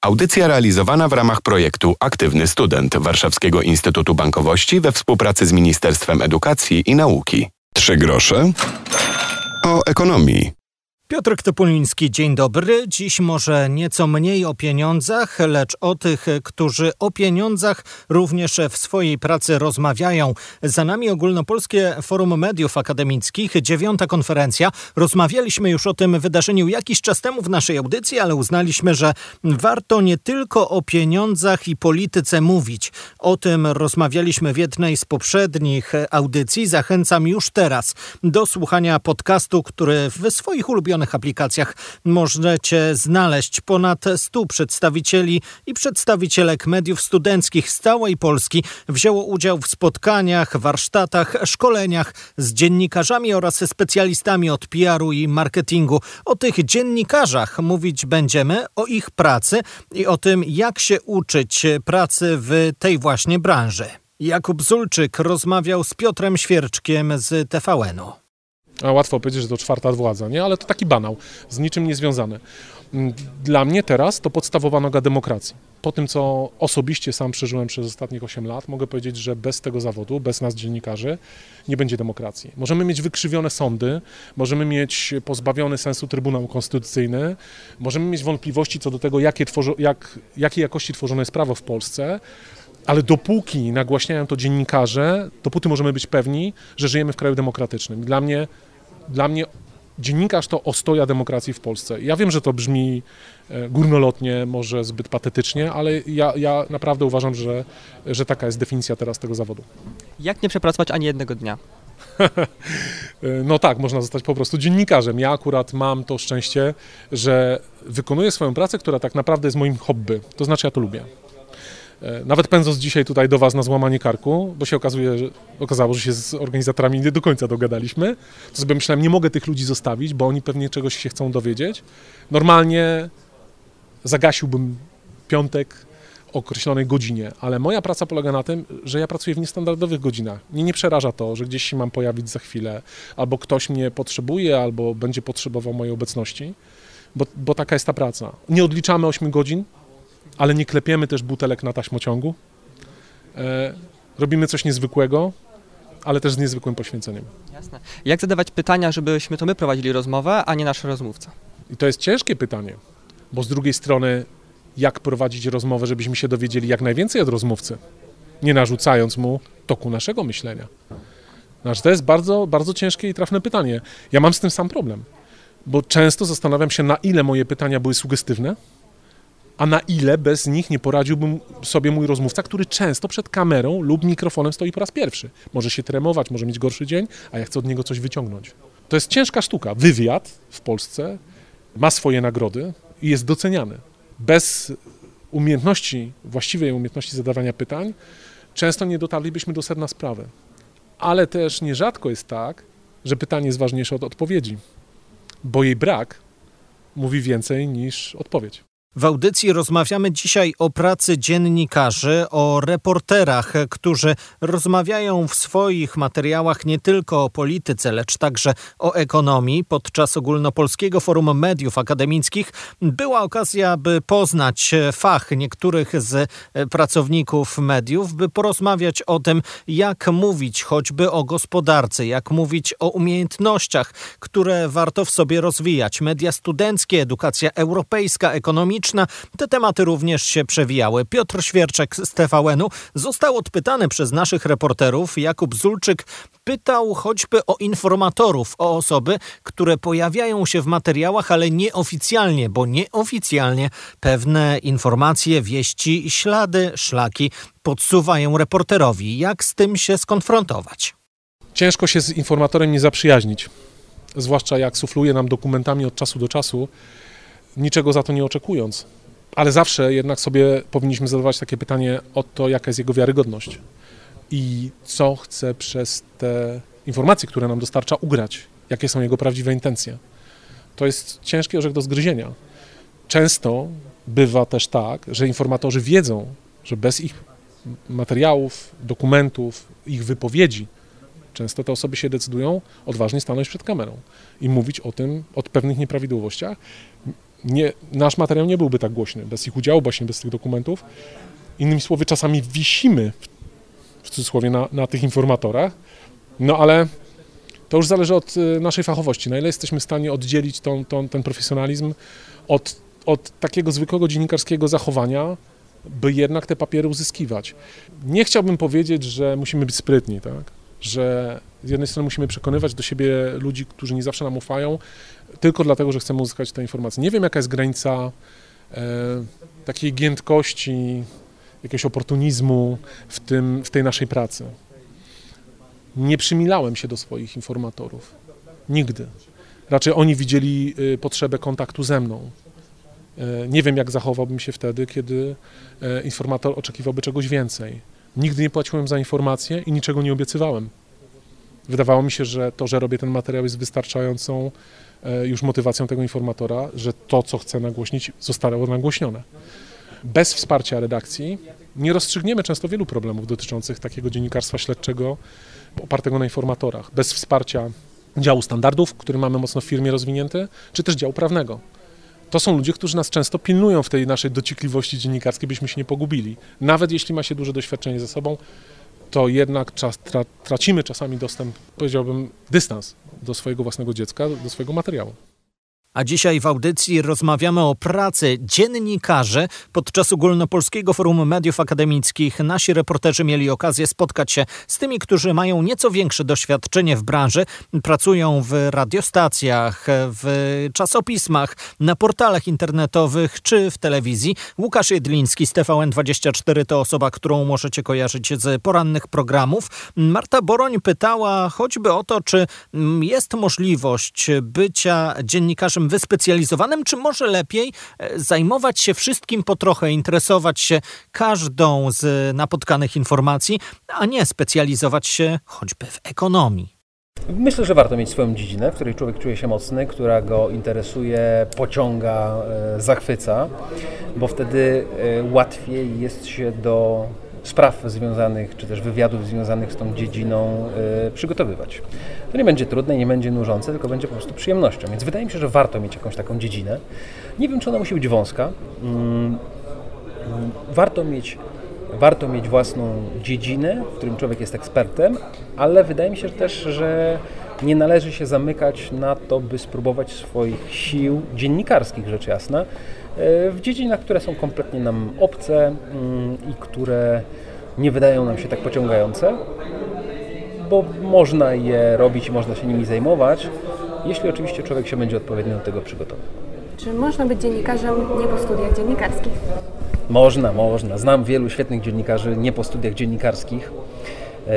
Audycja realizowana w ramach projektu Aktywny Student Warszawskiego Instytutu Bankowości we współpracy z Ministerstwem Edukacji i Nauki. Trzy grosze o ekonomii. Piotr Topuliński, dzień dobry. Dziś może nieco mniej o pieniądzach, lecz o tych, którzy o pieniądzach również w swojej pracy rozmawiają. Za nami Ogólnopolskie Forum Mediów Akademickich, dziewiąta konferencja. Rozmawialiśmy już o tym wydarzeniu jakiś czas temu w naszej audycji, ale uznaliśmy, że warto nie tylko o pieniądzach i polityce mówić. O tym rozmawialiśmy w jednej z poprzednich audycji. Zachęcam już teraz do słuchania podcastu, który w swoich ulubionych aplikacjach możecie znaleźć ponad 100 przedstawicieli i przedstawicielek mediów studenckich z całej Polski wzięło udział w spotkaniach, warsztatach, szkoleniach z dziennikarzami oraz specjalistami od PR-u i marketingu. O tych dziennikarzach mówić będziemy, o ich pracy i o tym, jak się uczyć pracy w tej właśnie branży. Jakub Zulczyk rozmawiał z Piotrem Świerczkiem z TVN-u. A łatwo powiedzieć, że to czwarta władza, nie? Ale to taki banał, z niczym niezwiązany. Dla mnie teraz to podstawowa noga demokracji. Po tym, co osobiście sam przeżyłem przez ostatnich 8 lat, mogę powiedzieć, że bez tego zawodu, bez nas dziennikarzy, nie będzie demokracji. Możemy mieć wykrzywione sądy, możemy mieć pozbawiony sensu Trybunał Konstytucyjny, możemy mieć wątpliwości co do tego, jakie jak, jakiej jakości tworzone jest prawo w Polsce, ale dopóki nagłaśniają to dziennikarze, dopóty możemy być pewni, że żyjemy w kraju demokratycznym. Dla mnie dla mnie dziennikarz to ostoja demokracji w Polsce. Ja wiem, że to brzmi e, górnolotnie, może zbyt patetycznie, ale ja, ja naprawdę uważam, że, że taka jest definicja teraz tego zawodu. Jak nie przepracować ani jednego dnia? no tak, można zostać po prostu dziennikarzem. Ja akurat mam to szczęście, że wykonuję swoją pracę, która tak naprawdę jest moim hobby. To znaczy, ja to lubię. E, nawet pędząc dzisiaj tutaj do Was na złamanie karku, bo się okazuje, że, okazało, że się z organizatorami nie do końca dogadaliśmy, to sobie myślałem, nie mogę tych ludzi zostawić, bo oni pewnie czegoś się chcą dowiedzieć. Normalnie zagasiłbym piątek o określonej godzinie, ale moja praca polega na tym, że ja pracuję w niestandardowych godzinach. Mnie nie przeraża to, że gdzieś się mam pojawić za chwilę, albo ktoś mnie potrzebuje, albo będzie potrzebował mojej obecności, bo, bo taka jest ta praca. Nie odliczamy 8 godzin, ale nie klepiemy też butelek na taśmociągu. E, robimy coś niezwykłego, ale też z niezwykłym poświęceniem. Jasne. Jak zadawać pytania, żebyśmy to my prowadzili rozmowę, a nie nasz rozmówca? I to jest ciężkie pytanie, bo z drugiej strony, jak prowadzić rozmowę, żebyśmy się dowiedzieli jak najwięcej od rozmówcy, nie narzucając mu toku naszego myślenia. Znaczy, to jest bardzo, bardzo ciężkie i trafne pytanie. Ja mam z tym sam problem, bo często zastanawiam się, na ile moje pytania były sugestywne, a na ile bez nich nie poradziłbym sobie mój rozmówca, który często przed kamerą lub mikrofonem stoi po raz pierwszy. Może się tremować, może mieć gorszy dzień, a ja chcę od niego coś wyciągnąć. To jest ciężka sztuka. Wywiad w Polsce ma swoje nagrody i jest doceniany. Bez umiejętności, właściwej umiejętności zadawania pytań, często nie dotarlibyśmy do sedna sprawy. Ale też nierzadko jest tak, że pytanie jest ważniejsze od odpowiedzi, bo jej brak mówi więcej niż odpowiedź. W audycji rozmawiamy dzisiaj o pracy dziennikarzy, o reporterach, którzy rozmawiają w swoich materiałach nie tylko o polityce, lecz także o ekonomii. Podczas ogólnopolskiego forum mediów akademickich była okazja, by poznać fach niektórych z pracowników mediów, by porozmawiać o tym, jak mówić choćby o gospodarce, jak mówić o umiejętnościach, które warto w sobie rozwijać. Media studenckie, edukacja europejska, ekonomiczna, te tematy również się przewijały. Piotr Świerczek z TVN-u został odpytany przez naszych reporterów. Jakub Zulczyk pytał choćby o informatorów, o osoby, które pojawiają się w materiałach, ale nieoficjalnie, bo nieoficjalnie pewne informacje, wieści, ślady, szlaki podsuwają reporterowi. Jak z tym się skonfrontować? Ciężko się z informatorem nie zaprzyjaźnić, zwłaszcza jak sufluje nam dokumentami od czasu do czasu niczego za to nie oczekując. Ale zawsze jednak sobie powinniśmy zadawać takie pytanie o to, jaka jest jego wiarygodność i co chce przez te informacje, które nam dostarcza, ugrać, jakie są jego prawdziwe intencje. To jest ciężki orzech do zgryzienia. Często bywa też tak, że informatorzy wiedzą, że bez ich materiałów, dokumentów, ich wypowiedzi, często te osoby się decydują odważnie stanąć przed kamerą i mówić o tym, o pewnych nieprawidłowościach, nie, nasz materiał nie byłby tak głośny bez ich udziału, właśnie bez tych dokumentów. Innymi słowy, czasami wisimy w, cudzysłowie na, na tych informatorach, no ale to już zależy od y, naszej fachowości, na ile jesteśmy w stanie oddzielić tą, tą, ten profesjonalizm od, od takiego zwykłego dziennikarskiego zachowania, by jednak te papiery uzyskiwać. Nie chciałbym powiedzieć, że musimy być sprytni, tak? Że z jednej strony musimy przekonywać do siebie ludzi, którzy nie zawsze nam ufają, tylko dlatego, że chcemy uzyskać te informacje. Nie wiem, jaka jest granica e, takiej giętkości, jakiegoś oportunizmu w, tym, w tej naszej pracy. Nie przymilałem się do swoich informatorów. Nigdy. Raczej oni widzieli y, potrzebę kontaktu ze mną. E, nie wiem, jak zachowałbym się wtedy, kiedy e, informator oczekiwałby czegoś więcej. Nigdy nie płaciłem za informacje i niczego nie obiecywałem. Wydawało mi się, że to, że robię ten materiał jest wystarczającą e, już motywacją tego informatora, że to, co chcę nagłośnić, zostało nagłośnione. Bez wsparcia redakcji nie rozstrzygniemy często wielu problemów dotyczących takiego dziennikarstwa śledczego opartego na informatorach. Bez wsparcia działu standardów, który mamy mocno w firmie rozwinięty, czy też działu prawnego. To są ludzie, którzy nas często pilnują w tej naszej dociekliwości dziennikarskiej, byśmy się nie pogubili. Nawet jeśli ma się duże doświadczenie ze sobą, to jednak czas, tra, tracimy czasami dostęp, powiedziałbym, dystans do swojego własnego dziecka, do swojego materiału. A dzisiaj w audycji rozmawiamy o pracy dziennikarzy. Podczas Ogólnopolskiego Forum Mediów Akademickich nasi reporterzy mieli okazję spotkać się z tymi, którzy mają nieco większe doświadczenie w branży, pracują w radiostacjach, w czasopismach, na portalach internetowych czy w telewizji. Łukasz Jedliński z TVN24 to osoba, którą możecie kojarzyć z porannych programów. Marta Boroń pytała choćby o to, czy jest możliwość bycia dziennikarzem wyspecjalizowanym, czy może lepiej e, zajmować się wszystkim po trochę, interesować się każdą z napotkanych informacji, a nie specjalizować się choćby w ekonomii? Myślę, że warto mieć swoją dziedzinę, w której człowiek czuje się mocny, która go interesuje, pociąga, e, zachwyca, bo wtedy e, łatwiej jest się do spraw związanych, czy też wywiadów związanych z tą dziedziną y, przygotowywać. To nie będzie trudne, nie będzie nużące, tylko będzie po prostu przyjemnością. Więc wydaje mi się, że warto mieć jakąś taką dziedzinę. Nie wiem, czy ona musi być wąska. Mm, warto mieć warto mieć własną dziedzinę, w którym człowiek jest ekspertem, ale wydaje mi się też, że nie należy się zamykać na to, by spróbować swoich sił dziennikarskich, rzecz jasna, E, w dziedzinach, które są kompletnie nam obce mm, i które nie wydają nam się tak pociągające, bo można je robić i można się nimi zajmować, jeśli oczywiście człowiek się będzie odpowiednio do tego przygotował. Czy można być dziennikarzem nie po studiach dziennikarskich? Można, można. Znam wielu świetnych dziennikarzy nie po studiach dziennikarskich,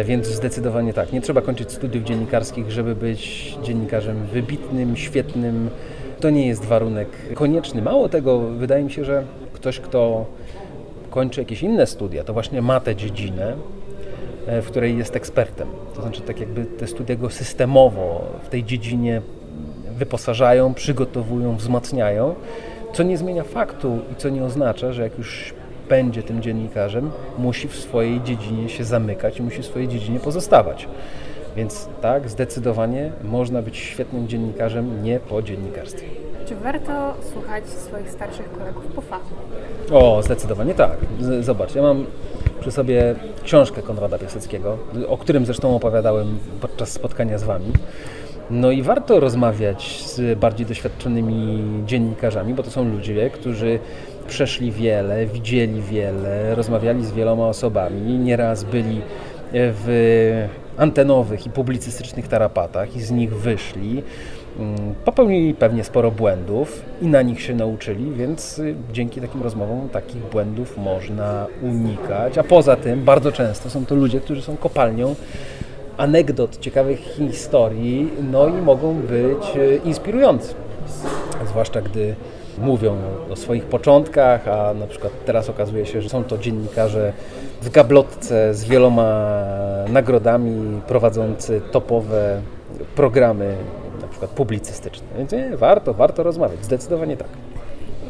więc zdecydowanie tak. Nie trzeba kończyć studiów dziennikarskich, żeby być dziennikarzem wybitnym, świetnym, to nie jest warunek konieczny. Mało tego, wydaje mi się, że ktoś, kto kończy jakieś inne studia, to właśnie ma tę dziedzinę, e, w której jest ekspertem. To znaczy, tak jakby te studia go systemowo w tej dziedzinie wyposażają, przygotowują, wzmacniają, co nie zmienia faktu i co nie oznacza, że jak już będzie tym dziennikarzem, musi w swojej dziedzinie się zamykać i musi w swojej dziedzinie pozostawać. Więc tak, zdecydowanie można być świetnym dziennikarzem nie po dziennikarstwie. Czy warto słuchać swoich starszych kolegów po fachu? O, zdecydowanie tak. Zobacz, ja mam przy sobie książkę Konrada Piaseckiego, o którym zresztą opowiadałem podczas spotkania z Wami. No i warto rozmawiać z bardziej doświadczonymi dziennikarzami, bo to są ludzie, którzy przeszli wiele, widzieli wiele, rozmawiali z wieloma osobami, nieraz byli w antenowych i publicystycznych tarapatach i z nich wyszli. Mm, popełnili pewnie sporo błędów i na nich się nauczyli, więc y, dzięki takim rozmowom takich błędów można unikać. A poza tym bardzo często są to ludzie, którzy są kopalnią anegdot, ciekawych historii, no i mogą być y, inspirujący. Zwłaszcza gdy mówią o swoich początkach, a na przykład teraz okazuje się, że są to dziennikarze w gablotce z wieloma nagrodami, prowadzący topowe programy, na przykład publicystyczne. Więc nie, warto, warto rozmawiać, zdecydowanie tak.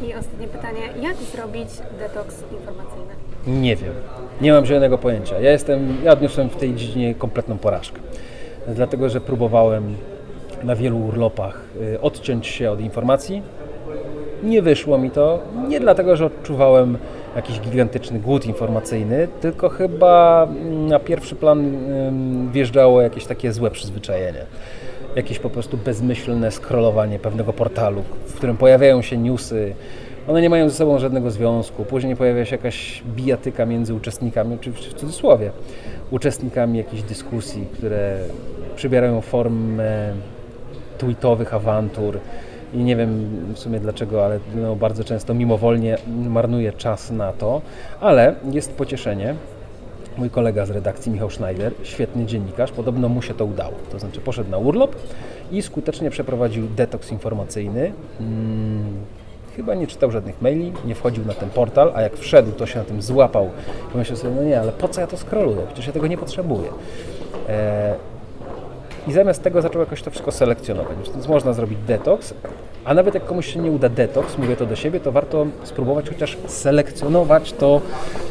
I ostatnie pytanie, jak zrobić detoks informacyjny? Nie wiem, nie mam żadnego pojęcia. Ja jestem, ja odniosłem w tej dziedzinie kompletną porażkę. Dlatego, że próbowałem na wielu urlopach y, odciąć się od informacji, Nie wyszło mi to, nie dlatego, że odczuwałem jakiś gigantyczny głód informacyjny, tylko chyba na pierwszy plan wjeżdżało jakieś takie złe przyzwyczajenie. Jakieś po prostu bezmyślne scrollowanie pewnego portalu, w którym pojawiają się newsy, one nie mają ze sobą żadnego związku. Później pojawia się jakaś bijatyka między uczestnikami, oczywiście w cudzysłowie, uczestnikami jakichś dyskusji, które przybierają formę tweetowych awantur. I nie wiem w sumie dlaczego, ale no bardzo często mimowolnie marnuje czas na to, ale jest pocieszenie. Mój kolega z redakcji, Michał Schneider, świetny dziennikarz, podobno mu się to udało. To znaczy poszedł na urlop i skutecznie przeprowadził detoks informacyjny. Chyba nie czytał żadnych maili, nie wchodził na ten portal, a jak wszedł, to się na tym złapał. Pomyślał sobie, no nie, ale po co ja to scrolluję? Przecież ja tego nie potrzebuję. E, I zamiast tego zaczął jakoś to wszystko selekcjonować. Więc można zrobić detoks, a nawet jak komuś się nie uda detoks, mówię to do siebie, to warto spróbować chociaż selekcjonować to,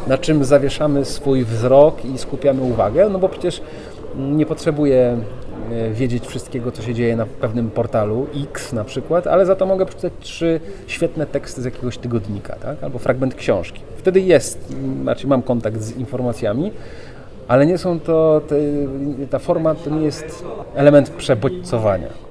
na czym zawieszamy swój wzrok i skupiamy uwagę, no bo przecież nie potrzebuję wiedzieć wszystkiego, co się dzieje na pewnym portalu X na przykład, ale za to mogę przeczytać trzy świetne teksty z jakiegoś tygodnika, tak? albo fragment książki. Wtedy jest, znaczy mam kontakt z informacjami, ale nie są to, te, ta forma to nie jest element przebodźcowania.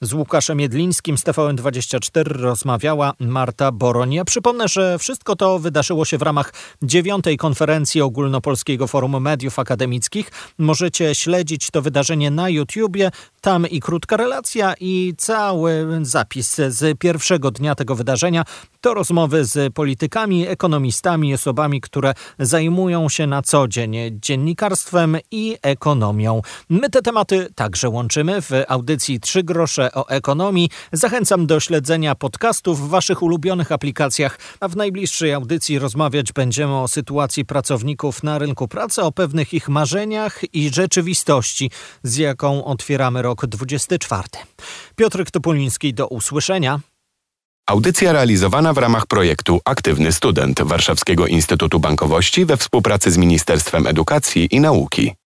Z Łukaszem Jedlińskim z TVN24 rozmawiała Marta Boroń. Ja przypomnę, że wszystko to wydarzyło się w ramach dziewiątej konferencji Ogólnopolskiego Forum Mediów Akademickich. Możecie śledzić to wydarzenie na YouTubie. Tam i krótka relacja, i cały zapis z pierwszego dnia tego wydarzenia. To rozmowy z politykami, ekonomistami, osobami, które zajmują się na co dzień dziennikarstwem i ekonomią. My te tematy także łączymy w audycji Trzy grosze o ekonomii. Zachęcam do śledzenia podcastów w Waszych ulubionych aplikacjach, a w najbliższej audycji rozmawiać będziemy o sytuacji pracowników na rynku pracy, o pewnych ich marzeniach i rzeczywistości, z jaką otwieramy rok 24. Piotr Topoliński, do usłyszenia. Audycja realizowana w ramach projektu Aktywny Student Warszawskiego Instytutu Bankowości we współpracy z Ministerstwem Edukacji i Nauki.